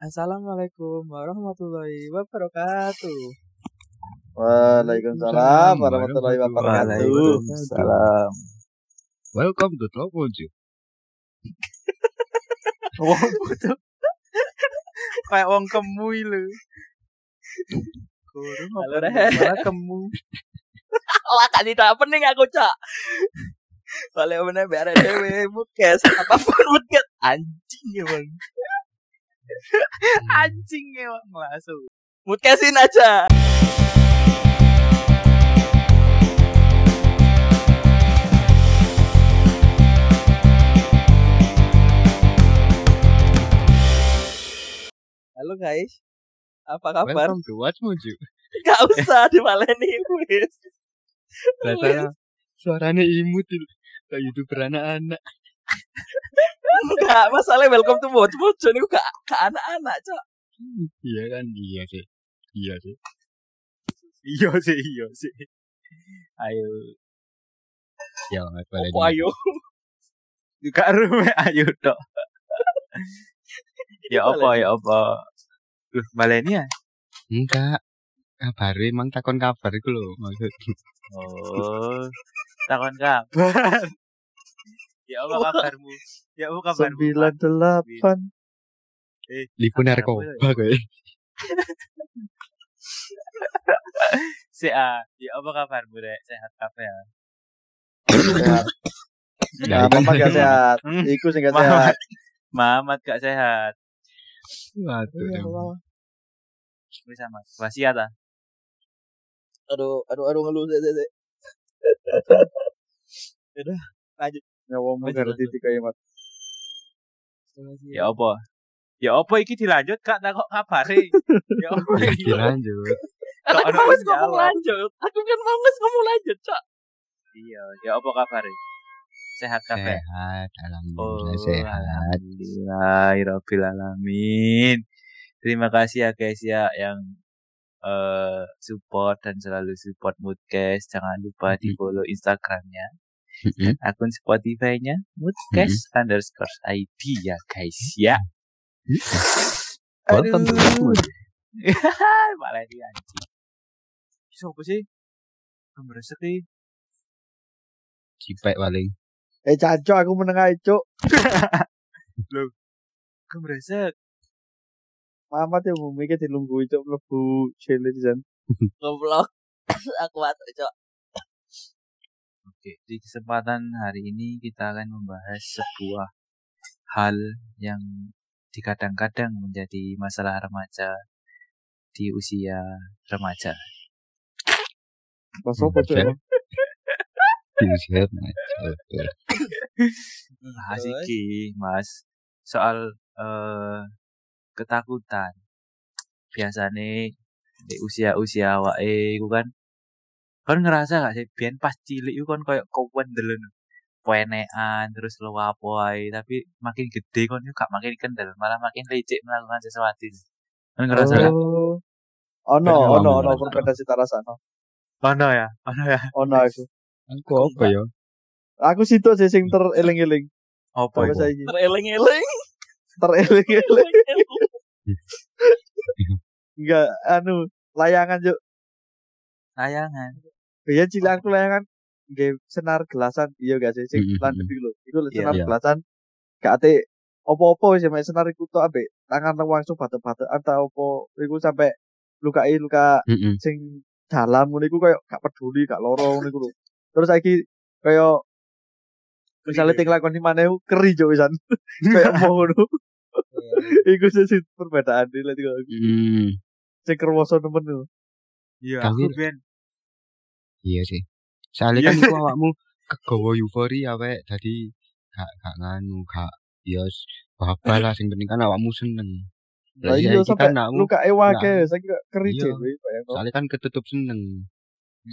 Assalamualaikum warahmatullahi wabarakatuh. Waalaikumsalam warahmatullahi wabarakatuh. Waalaikumsalam. Welcome to Tloponju. Wong tuh kayak wong kemu. Kurung Halo, apa kemu. Wah, kan tidak penting aku, Cak. Boleh bener biar dewe mukes apa pun mukes anjing ya, Bang. Anjing emang langsung. Mukesin aja. Halo guys. Apa kabar? Welcome to What's Mojo. Gak usah dibaleni wis. Rasanya suaranya imut itu. Kayak youtuber anak-anak. Enggak, masalah welcome to Mojo niku gak gak anak-anak, Cak. Iya kan? Iya sih. Iya sih. Iya sih, iya sih. Ayo, Ya, nggak boleh. opo ayo. Juga rume ayo tok. Ya apa ya apa. Duh, baleni ya? Enggak. Kabar emang takon kabar iku lho maksud. Oh, takon kabar. Ya apa kabarmu? Ya apa kabarmu? Sembilan delapan. Lipu Kabar narkoba kowe. Si A, ya apa kabarmu rek? Sehat kabeh ya? Sehat. Nah, mama gak sehat. Hmm. Iku sing gak Mamat. sehat. Mamat gak sehat. Waduh. Ya. Allah. Wis sama. Wasiat ah. Aduh, aduh, aduh ngeluh sik sik. Ya Wis, ngerti tiga imat. Ya apa? Ya apa iki dilanjut Kak tak kok kabare? Ya apa Ya, iki? dilanjut. Kan Kok aku ono mau sing ngomong jawab? lanjut. Aku kan mau nges ngomong lanjut, Cak. Iya, ya apa kabare? Sehat kabeh. Sehat, Oh, alhamdulillah sehat. Alhamdulillahirabbil alamin. Terima kasih ya guys ya yang eh support dan selalu support Moodcast. Jangan lupa di follow Instagramnya Dan akun Spotify-nya Moodcast underscore ID ya guys ya. Welcome to Mojo. Malah dia anjing. Siapa sih? Kemresek nih. Cipek paling. Eh caco aku meneng ae cuk. Kemresek. Mamat ya bumi ke dilungguhi cuk mlebu jele pisan. Goblok. Aku watuk, Cak. Oke, di kesempatan hari ini kita akan membahas sebuah hal yang dikadang-kadang menjadi masalah remaja di usia remaja. Pas apa cuk? Sehat. Sehat, Mas. Oke. Bahas Terus? iki, Mas, soal eh ketakutan. Biasanya di usia-usia awake iku kan kan ngerasa gak sih biyen pas cilik iku kan koyo kewendelen penekan terus lo apa ae tapi makin gede kan yo gak makin kendel malah makin licik melakukan sesuatu kan ngerasa gak Oh. Ono, Kan ono, ngomong ono lah. perbedaan cita rasa ono. ono ya ono ya Ono aku. Aku apa ya? Aku situ sih sing tereling-eling. apa itu saiki? Tereling-eling. Tereling-eling. Enggak anu layangan cuk. layangan Biyen cilik aku layangan nggih senar gelasan iya gak sih sing landep iku lho. Iku lho Iya, senar iya. gelasan gak ate opo-opo wis mek senar iku tok ambek tangan langsung batu-batu atau opo iku sampai lukai luka sing dalam ngono iku koyo gak peduli gak loro ngono iku lho. Terus saiki koyo misalnya ting lakoni maneh keri cuk wisan. Kayak mau ngono. Iku sih sih perbedaan iki lho Mm. sing kerwoso nemen lho. iya aku biyen Iya sih. Soalnya Iya. kan iku awakmu kegawa euforia wae dadi gak gak nganu gak ya apa lah sing penting kan awakmu seneng. Lah iya saiki awakmu luka ewake saiki kok keri Iya. dhewe bayang kok. soalnya kan ketutup seneng.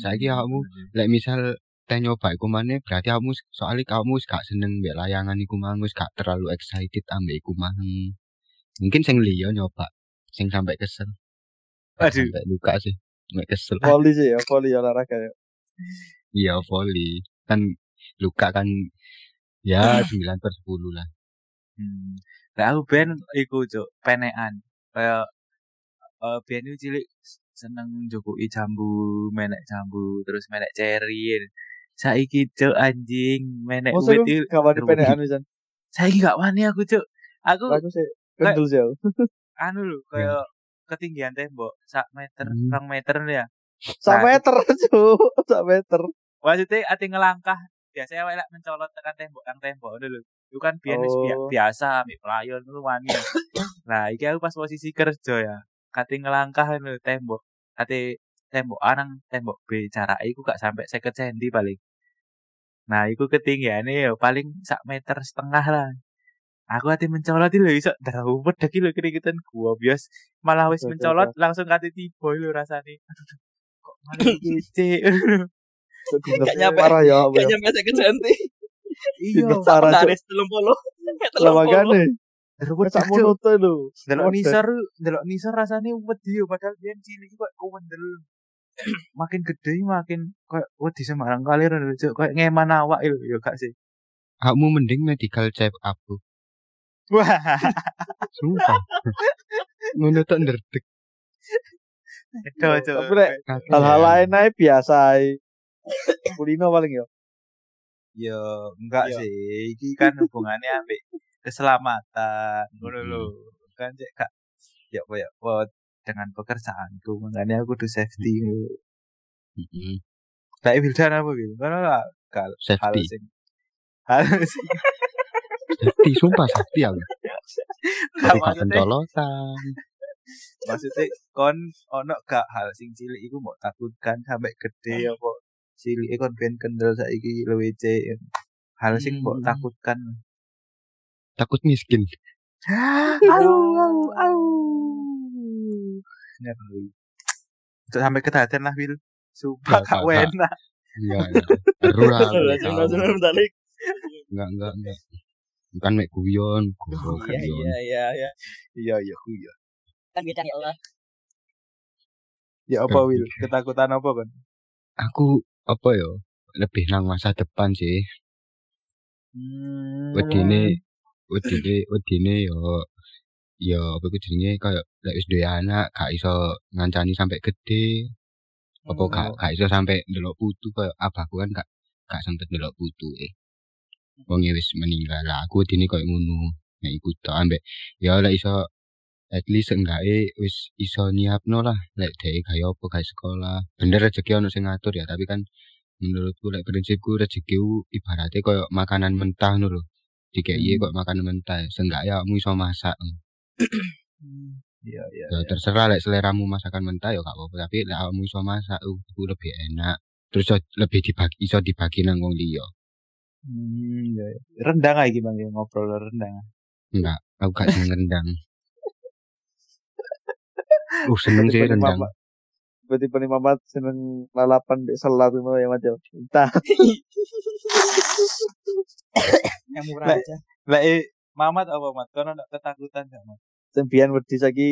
Saiki Hmm, awakmu bener sih. lek misal teh nyoba iku maneh berarti awakmu s- soalnya awakmu wis gak seneng mbek layangan iku mang wis gak terlalu excited ambek iku mang. Mungkin sing liya nyoba sing sampai kesel. Aduh. Sampai luka sih. Sampai kesel. Voli sih ya, voli olahraga ya. Iya volley. Kan luka kan ya 9 per 10 lah. Hmm. Lah aku ben iku cuk penekan. kayak eh biyen itu cilik seneng njokoki jambu, menek jambu, terus menek ceri. Saiki cuk anjing menek Masa wit iki gak wani terbukti. penekan pisan. Saiki gak wani aku cuk. Aku Aku sih kendel sih. aku. anu lho kayak ketinggian tembok sak meter, Hmm. rong meter ya. Sak Nah, meter cuk, sak meter. Maksudnya ati ngelangkah biasanya awake lek mencolot tekan tembok kang tembok lho. Itu kan biyen wis bia- Oh. biasa ambek pelayon ngono wani. Nah, iki aku pas posisi kerja ya. Kati ngelangkah ngono tembok. Kati tembok A nang tembok B jarak iku gak sampai 50 cm paling. Nah, iku ketinggiannya ya paling sak meter setengah lah. Aku hati mencolot itu lho iso ndrawet iki lho keringetan gua bias malah wis mencolot langsung kate tiba lho rasane. Aduh, kok malah kece. Gak nyampe. Parah ya. apa Gak ya. nyampe saya centi. iya, parah puluh. Lah makane. ndrawet Sak mono tuh lho. Delok nisor, delok nisor rasane wedi yo padahal biyen cilik kok kuwendel. makin gede makin kayak wedi sembarang kali lho kayak ngeman awak lho yo gak sih. Kamu mending medical check up tuh. Wah, Sumpah. Ngono tok nderdek. itu cuk. Tapi hal-hal lain ae biasa ae. Kulino paling ya. Yo enggak sih, iki kan hubungannya ambek keselamatan ngono lho. Kan cek gak ya apa ya dengan pekerjaanku makanya aku kudu safety. Heeh. Kayak Wildan apa gitu. Kan lah hal sing hal sing Safety, sumpah safety aku. Tapi gak maksudnya pencolotan. maksudnya kon ono gak hal sing cilik iku mau takutkan sampai gede apa cilik kon ben kendel saiki luwe hal sing mau Hmm. takutkan Takut miskin. au au au ngeri Untuk sampai ketahuan lah Wil sumpah gak. wena Langsung tahu. langsung balik. Enggak, enggak, enggak. Bukan mek guyon, goblok Iya guyon. iya iya iya. iya iya iya Kan beda ya Allah. ya apa Wil ketakutan apa kan Aku apa ya? Lebih nang masa depan sih. hmm. Wedine wedine wedine yo yo apa ku jenenge kayak lek wis duwe anak gak iso ngancani sampai gede. Apa Hmm. gak gak iso sampai ndelok putu kayak abahku kan gak gak sempet ndelok putu eh. Wong e wis meninggal lah. Aku wedine koyo ngono. Nek iku tok ambek ya lek iso at least enggake wis iso nyiapno lah lek dhek gawe apa gawe sekolah. Bener rezeki ono sing ngatur ya, tapi kan menurutku lek prinsipku rezeki ibaratnya koyo makanan mentah ngono lho. Hmm. kok makanan mentah, seenggaknya kamu iso masak. iya iya Ya terserah lek seleramu masakan mentah ya gak apa-apa, tapi lek kamu iso masak uh, itu lebih enak. Terus lebih dibagi iso dibagi nang wong liya. Hmm iya. rendang aja bang ya ngobrol rendang Enggak, aku gak seneng rendang. Uh, seneng sih rendang. Tipe-tipe nih Mamat seneng lalapan di selat itu ya macam. Entah. Yang murah aja. lah eh Mamat apa mat kono nak ketakutan gak mat biyen wedi saiki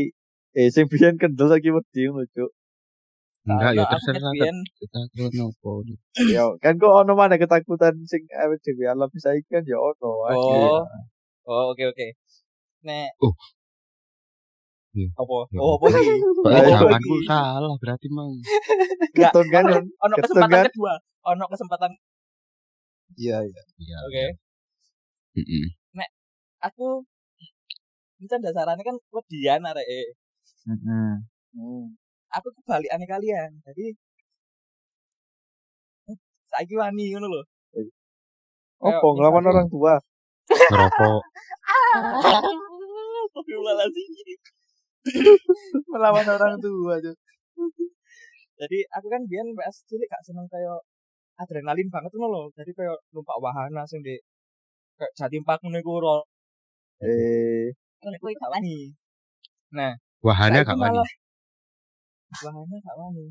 eh sing biyen kendel saiki wedi ngono cuk. Enggak, ya terserah kan kita kira nopo. Ya kan kok ono mana ketakutan sing awake dhewe alami saiki kan ya ono. Oh. Oh, oke oke. Nek Oh. Iya. apa? Ya. Oh, apa Ayo, jawabanku salah berarti mang. Enggak. Keton kan Ono Keton kesempatan kan? kedua. Ono kesempatan iya iya Iya. oke. Heeh. Aku ini kan dasarannya kan wedian arek Heeh. Hmm. Aku kebalikane kalian. Jadi eh, saiki wani ngono lho. Opo nglawan misalnya- orang tua. Ngerokok. Astagfirullahaladzim. melawan orang tua tuh Jadi aku kan biyen PS cilik gak seneng kayak adrenalin banget ngono lho. Jadi kayak numpak wahana sing di kayak Jatim Park ngono iku ro. Eh wani. Wahana gak wani. Wahana gak wani.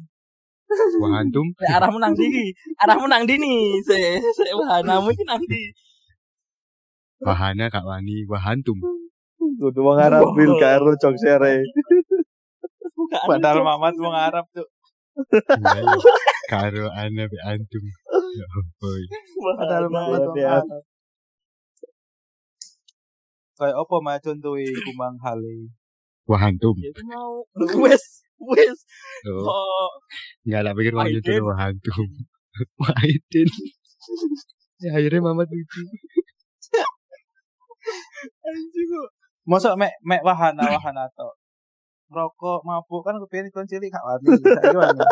Wahantum. Arahmu nang ndi? Arahmu nang ndi nih? Se se wahanamu iki nang ndi? Wahana gak wani. Wahantum. kudu wong Arab bil karo jok sere. Padahal. Mamat wong Arab tuh. Karo ana be antum. Ya padahal Wahana. Mamat wong. Arab kayak apa mah contohe kumang hale Wah hantum. Ya itu mau wes wes. Oh, Oh, enggak lah pikir mau wah hantum. Wahidin. ya akhirnya mama tuju. anjing kok. Mosok mek mek wahana wahana to. Rokok mabuk kan kepengin kon cilik gak wani. Saiki wani.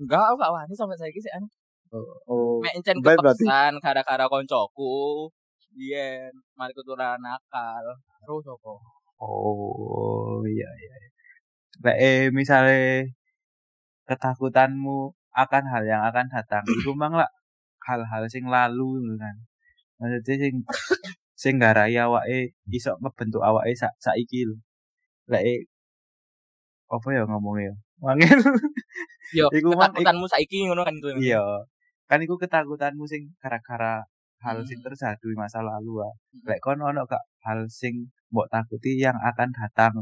Enggak, aku gak wani sampai saiki sih an. Oh, Mek encen kepesan gara-gara koncoku. Biyen mari keturunan nakal. Terus apa? Oh iya iya. Lek eh, misale ketakutanmu akan hal yang akan datang, iku mang lah hal-hal sing lalu kan. Maksudnya sing sing garai awake iso ngebentuk awake sak saiki lho. Lek eh, apa ya ngomongnya ya? Wangel. Yo, Iku ketakutanmu saiki ngono kan itu. Iya. Kan iku ketakutanmu sing gara-gara hal sing Hmm. terjadi di masa lalu ah. Lek kon ono gak hal sing mbok takuti yang akan datang.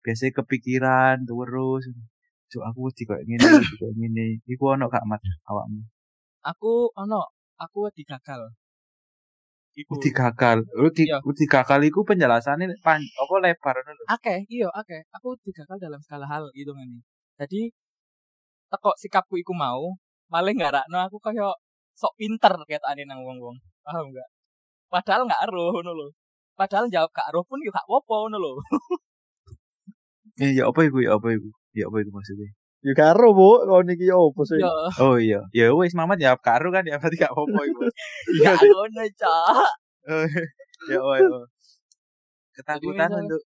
Biasanya kepikiran terus. Cuk aku wedi koyo ngene, wedi koyo ngene. Iku ono gak mat awakmu? Aku ono, aku wedi gagal. Iku. Wedi gagal. Wedi Iya. wedi gagal iku penjelasannya pan apa lebar ngono lho. Akeh, iya akeh. Aku wedi gagal dalam segala hal gitu kan. Jadi teko sikapku iku mau, malah ngarakno aku kayak sok pinter ketane nang wong-wong. Paham enggak? Padahal enggak eruh ngono lho. Padahal jawab gak eruh pun yo gak apa-apa ngono lho. Eh ya apa iku ya apa iku? Ya apa iku maksudnya? Ya karo, Bu. Kau niki ya apa sih? Yo, Oh iya. Ya wis Mamat ya karo kan ya berarti gak apa-apa iku. ya ngono, Cak. Oh, ya oh, ya. oh. Ketakutan untuk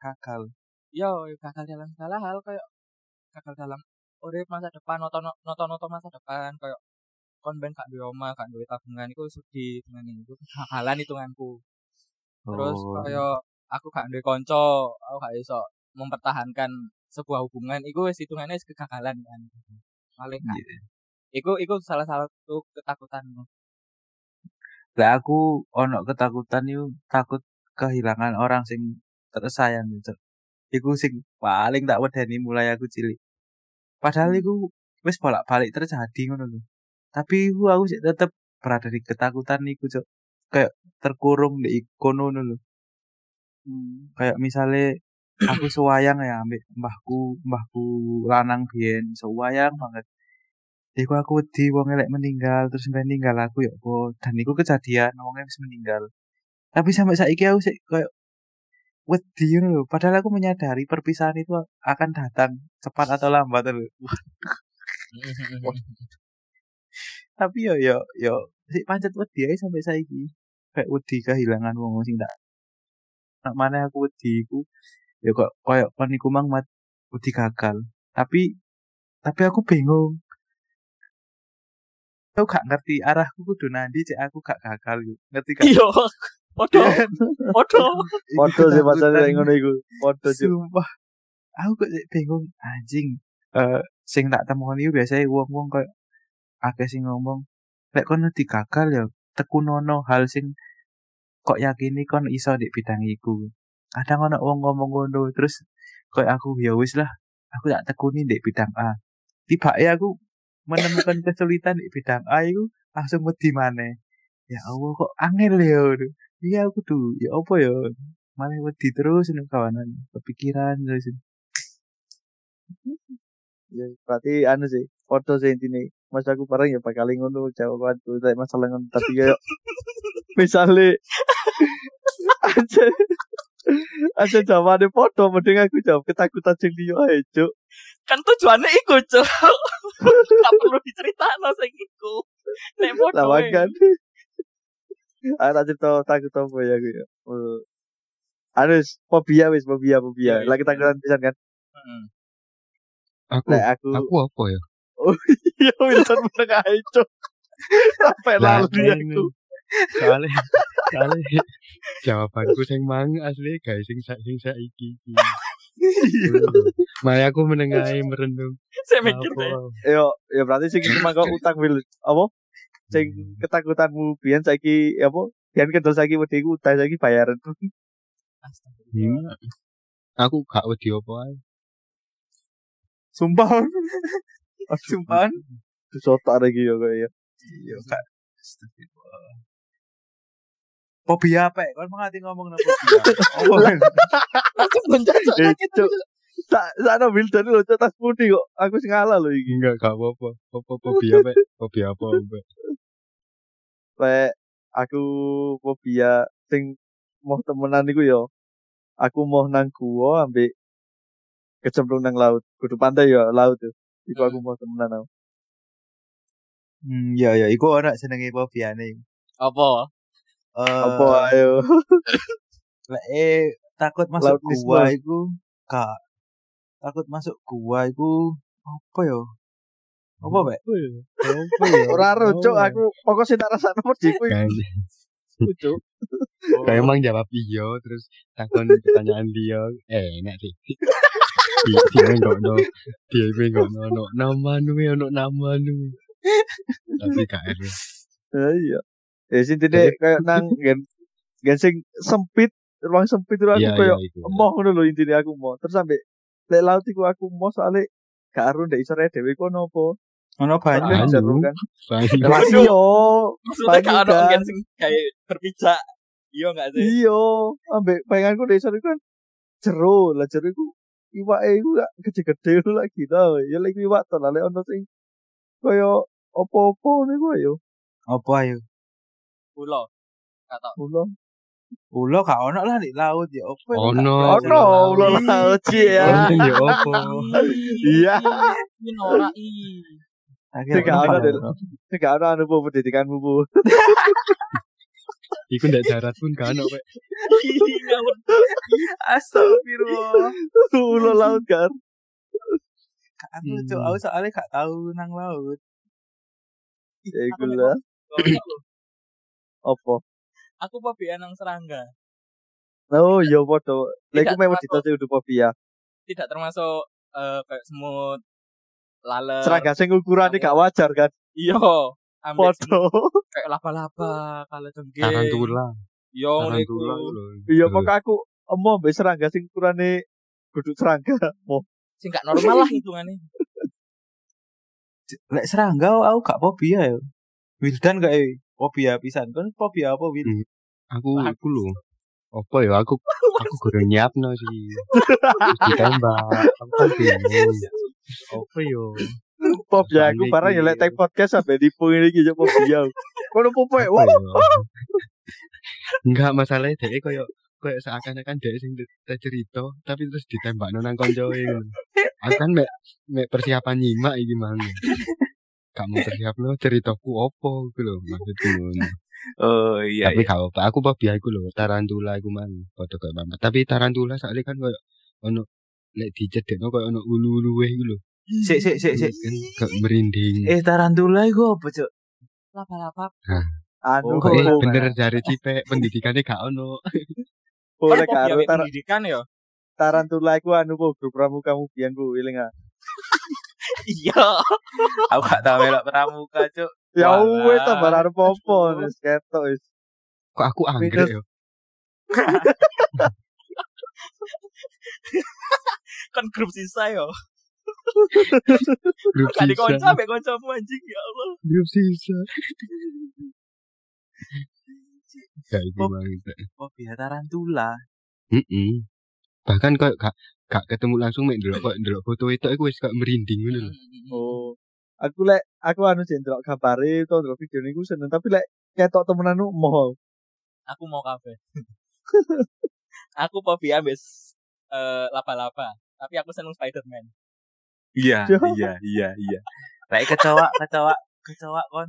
gagal. Yo, gagal dalam segala hal kayak gagal dalam urip masa depan, noto-noto masa depan kayak kon ben gak duwe omah, gak duwe tabungan iku sedih dengan ini. Iku kegagalan hitunganku. Terus Oh. kaya aku gak duwe kanca, aku gak iso mempertahankan sebuah hubungan, iku wis hitungannya kegagalan kan. Paling gak. Iya. Iku iku salah satu ketakutanmu. Lah aku ono ketakutan itu takut kehilangan orang sing tersayang gitu. Iku sing paling tak wedeni mulai aku cilik. Padahal iku wis bolak-balik terjadi ngono lho. Tapi iku aku sih tetep berada di ketakutan iku, Cok. Kayak terkurung di kono ngono lho. Kayak misalnya aku sewayang ya ambek mbahku, mbahku lanang biyen sewayang banget. Iku aku wedi wong elek meninggal terus sampai ninggal aku ya apa dan iku kejadian wongnya wis meninggal. Tapi sampai saiki aku sih kayak wedi ngono lho. Padahal aku menyadari perpisahan itu akan datang cepat atau lambat lho. Tapi yo yo yo sik pancet wedi ae sampai saiki. Kayak wedi kehilangan wong sing tak mana aku wedi iku ya kok koyo kon iku mang mat wedi gagal. Tapi tapi aku bingung. Aku gak ngerti arahku kudu nandi cek aku gak gagal gitu. Ngerti gak? Iya. Podo, podo. Podo sih yang ngono iku. Podo sih. Sumpah. Aku kok cek bingung anjing. Eh sing tak temoni biasanya wong-wong kayak akeh sing ngomong lek kon nanti gagal ya tekunono hal sing kok yakini kon iso di bidang iku. Kadang ono wong ngomong ngono terus kayak aku ya wis lah aku tak tekuni di bidang A. Tiba aku menemukan kesulitan di bidang A itu langsung wedi maneh. Ya Allah kok angel ya. Iya aku tuh ya apa ya malah wedi terus nih kawanan kepikiran terus. Ya, berarti anu sih. Podo sih intine. Mas aku bareng ya bakal ngono jawabanku tak masalah ngono tapi kayak misalnya aja aja jawabannya podo mending aku jawab ketakutan sing liya ae cuk Kan tujuannya iku, Cuk. Gak perlu diceritakno sing iku. Nek podo. wae. kan ah tak cerita takut apa ya aku ya Oh. anu wis, fobia wis fobia fobia lagi takutan pisan kan Heeh. Aku lek aku aku apa ya? Ya Wilson meneng ae cuk sampai ngene. aku Soalnya soalnya jawabanku sing mang asli guys sing sa- sing saiki iki. Maya aku menengahi merenung. Saya mikir deh. yo ya berarti sing cuma kau utang Wil apa sing ketakutanmu biyen saiki apa biyen kedol saiki wedi ku utang saiki bayaran. Hmm. Aku gak wedi apa ae. Sumpah. Sumpah. sotak lagi yo kayak ya Iya kak. Astagfirullah. Fobia apa? Kon mengati ngomong fobia. Oh, Langsung menjajak Eh, kaget. Cuk. Sak sakno Wildan lho cuk tas putih kok. Aku sing ngalah lho iki. Enggak, gak apa-apa. Apa fobia apa? Fobia apa? Lek aku fobia sing mau temenan iku yo. Aku mau nang gua ambek kecemplung nang laut. Kudu pantai yo laut tuh. Iku aku mau temenan aku. Hmm, ya ya, iku ora senenge fobiane. Apa? Eh, Apa ayo? lek eh, takut masuk Lautisme. gua iku kak takut masuk gua iku apa yo? Apa, Pak? Apa ya? Ora ro cuk aku pokok sing tak rasakno wedi kuwi cuk. kayak emang jawab iya terus takon pertanyaan dia eh enak sih di dia enggak no dia enggak no no nama nu ya no nama nu tapi gak enak Ya iya. Ya sing dene kayak nang gen gen sing sempit, ruang sempit itu aku iya iya kayak itu emoh ngono lho intine aku mau. Terus sampe lek laut iku aku mau soalnya gak aru ndek isore dhewe ku ono apa. Ono banyu. Banyu. Kan seru kan. Banyak. Waduh yo. Maksudnya gak ada Banyu, mungkin sing kayak berpijak. Iya enggak sih? Iya, ambek bayanganku ndek isore kan jero, lah jero iku iwake iku gak gede-gede ngono lagi tau. Ya lek iwak to lek ono sing kaya apa-apa niku ayo. Apa ayo? Pulau. Gak tau. Ulo. Ulo gak ono lah di laut ya. Iku Ono. Ono ulo laut sih ya. Ya apa Iya. Ini norak i. Akhirnya gak deh. Sing gak ono anu bu pendidikanmu bu. iku ndak darat pun gak ono. Astagfirullah. ulo laut kan. Aku Hmm. cuk, aku soalnya gak tahu nang laut. Ya iku lah. Apa? Aku fobia nang serangga. Oh iya podo. Lek iku Tidak memang ditose udah fobia. Tidak termasuk eh, kayak semut, lalat. Serangga sing ukurane gak wajar kan. Iya. Podo. kayak laba-laba, kalau dengking. tarantula iku. tarantula. Iya pokok aku emo mbek serangga sing ukurane kudu serangga. Mau Sing gak normal lah hitungane. Lek serangga aku gak fobia ya. Wildan gak eh fobia pisan. Kan fobia apa Wil? Hmm. aku aku lho apa ya aku aku guru nyiapno sih ditembak aku kan bingung apa yo fobia aku Panik parah ya lek podcast sampe dipu ini iki yo fobia. Kono popo Apa wah. ya? enggak masalahnya dia koyo koyo seakan-akan dia sing cerita tapi terus ditembak nang koncoe ngono. aku kan mek mek persiapan nyimak iki mang kamu persiapno ceritaku opo gitu lho maksudku ngono Oh iya. tapi gak apa aku fobia iku lho tarantula iku mang padha koyo mamat tapi tarantula sakle kan koyo ono lek dicedekno koyo ono ulu-uluwe iku lho Sik sik sik sik. kan gak merinding Eh tarantula iku apa, Cuk? Laba-laba. Anu Oh, kok eh oh, bener jare cipek pendidikannya gak ono boleh karo tar pendidikan ya. tarantula iku anu bu grup pramuka biyen bu iling ah. Iya. Aku gak tau melok pramuka, Cuk. Ya wes tambah arep popo wis ketok wis. kok aku anggrek yo Kan grup sisa yo. Grup Tadi sisa konco mek koncomu anjing ya Allah. grup sisa gak iku mang Fobia tarantula. Heeh. bahkan kok gak gak ketemu langsung mek ndelok kok ndelok foto itu aku wis gak merinding ngono lho Oh. Aku lek aku anu sih ndelok gambare utawa ndelok video niku seneng tapi lek ketok temenan nu moh. Aku mau kafe. aku fobia ambes eh laba-laba. Tapi aku seneng Spider-Man. Iya, iya, iya, iya. Lek kecoa, kecoa, kecoa kon.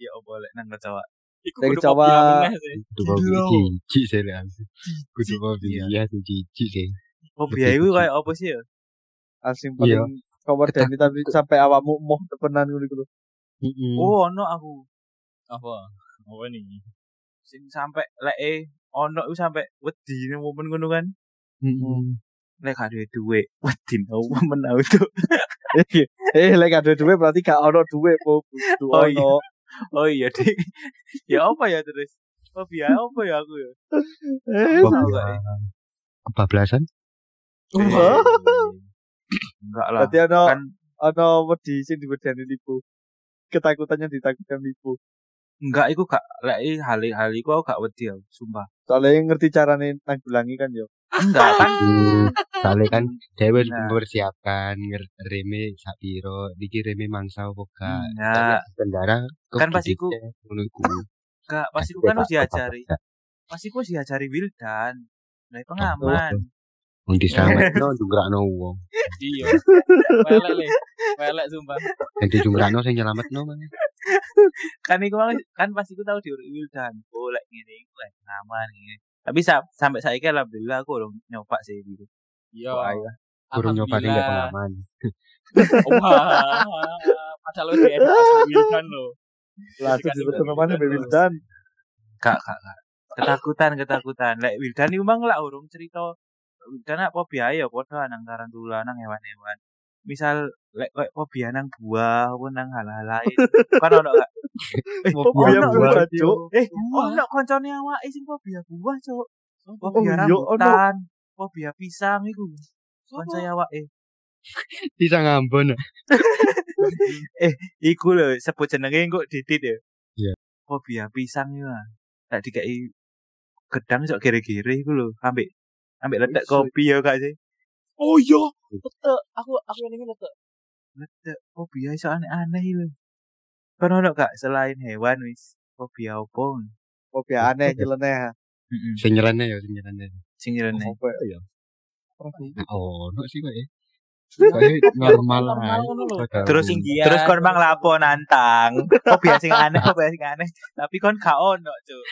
Ya opo lek nang kecoa. Iku kudu sih. kudu Gila. jijik sih lek aku kudu fobia Iya. sih jijik sih Fobia iku kayak apa sih ya? Asing Iya. paling cover Dani tapi sampai awakmu moh temenan ngono iku lho. Heeh. Oh, ono aku. Apa? Apa nih? Sing sampe lek eh ono iku sampe wedi ning momen ngono kan. Heeh. Lek gak duwe duit, wedi no momen aku tuh. Eh, eh lek gak ada duit berarti gak ono duit po. Kudu Oh, iya. Oh iya, Dik. ya apa ya terus? Fobia apa ya aku ya? Eh, Apa Fobia enggak, eh? kebablasan. Enggak lah. Berarti ono Kan ono wedi sing diwedani lipu. Ketakutannya ditakutkan lipu. Enggak, iku gak lek hal-hal iku aku gak wedi aku, sumpah. Soalnya yang ngerti carane nanggulangi kan yo. Enggak kan soalnya kan dewe Nah. mempersiapkan reme sak piro iki reme mangsa gak enggak, kendara Kan pas iku- dicek, ngono iku enggak pas iku Kasih kan wis diajari. apa-apa. Pas iku wis diajari Wildan. Nah, pengaman. Wong diselametno jungkrakno wong Iya. Welek le. Welek sumpah. sing dijungkrakno sing nyelametno mang kan iku kan pas iku tau diurut Wildan. Oh, lek ngene iku lek pengaman ngene. Tapi sa sampai saiki alhamdulillah aku urung nyoba sih gitu. Iya. Iya. kurang nyoba sing gak Alhamdulillah. pengalaman Wah. Padahal wis diedukasi Wildan lo. Lah namanya Mbak terus. Wildan. Kak, kak, kak. Ketakutan, ketakutan. Lek Wildan iku mang lak urung cerita Wildan apa fobia ya padha nang tarantula nang hewan-hewan. Misal lek koyo fobia nang buah apa nang hal-hal lain. kan ono gak? Eh, Fobia ono, buah. Cuk. Eh, ono koncone awake sing fobia buah, Cuk. Fobia iya, rambutan, fobia pisang iku. Konco Sopo? awake. bisa ngambon Iku lho sebut jenenge kok didit ya. Iya. Fobia pisang iku. ah. Tak dikai gedang sok gere-gere iku lho, ambek ambek letek Wis, kopi ya gak sih? Oh iya. Betul. Aku aku yang ini betul. Letek fobia iso aneh-aneh lho. Kan ono gak selain hewan wis fobia opo? Fobia aneh nyeleneh. Heeh. sing nyelene ya sing nyelene Sing nyelene. Apa ya? Nah, oh no sih kok ya Kayak normal Terus wong- Iya. terus kon mang lapo nantang. Fobia sing aneh, fobia sing aneh. Tapi kon gak ono, Cuk.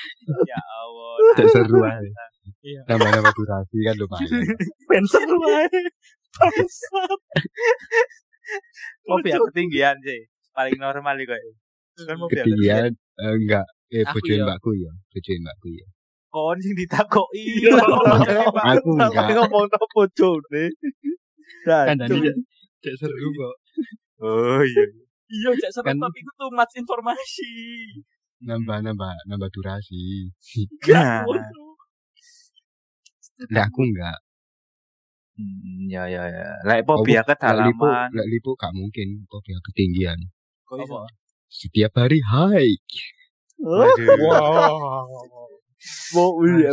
Ya Allah. Seru aja Iya. Tambah-tambah durasi kan lumayan Ben seru ae. Bangsat. Fobia ketinggian sih. Paling normal iku. Kan fobia Ketinggian eh, Enggak Eh Aku bojoin iya. mbakku ya Bojoin mbakku ya kon sing ditakoki. Iya. Aku enggak ngomong apa jone. Kan Dan tadi Cek seru kok Oh iya. Iya, cek seru Kan- tapi itu too much informasi. Nambah-nambah Nambah durasi Nah. Nah aku enggak Hmm, ya ya ya. Lek fobia lipo kedalaman. Lek lipo gak mungkin Fobia ketinggian Kok iso? Setiap hari hike. Wow. mau iya.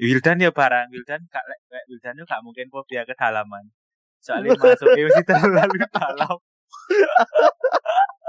Wildan ya barang Wildan gak lek lek Wildan yo gak mungkin fobia kedalaman. Soalnya masuk mesti terlalu dalam.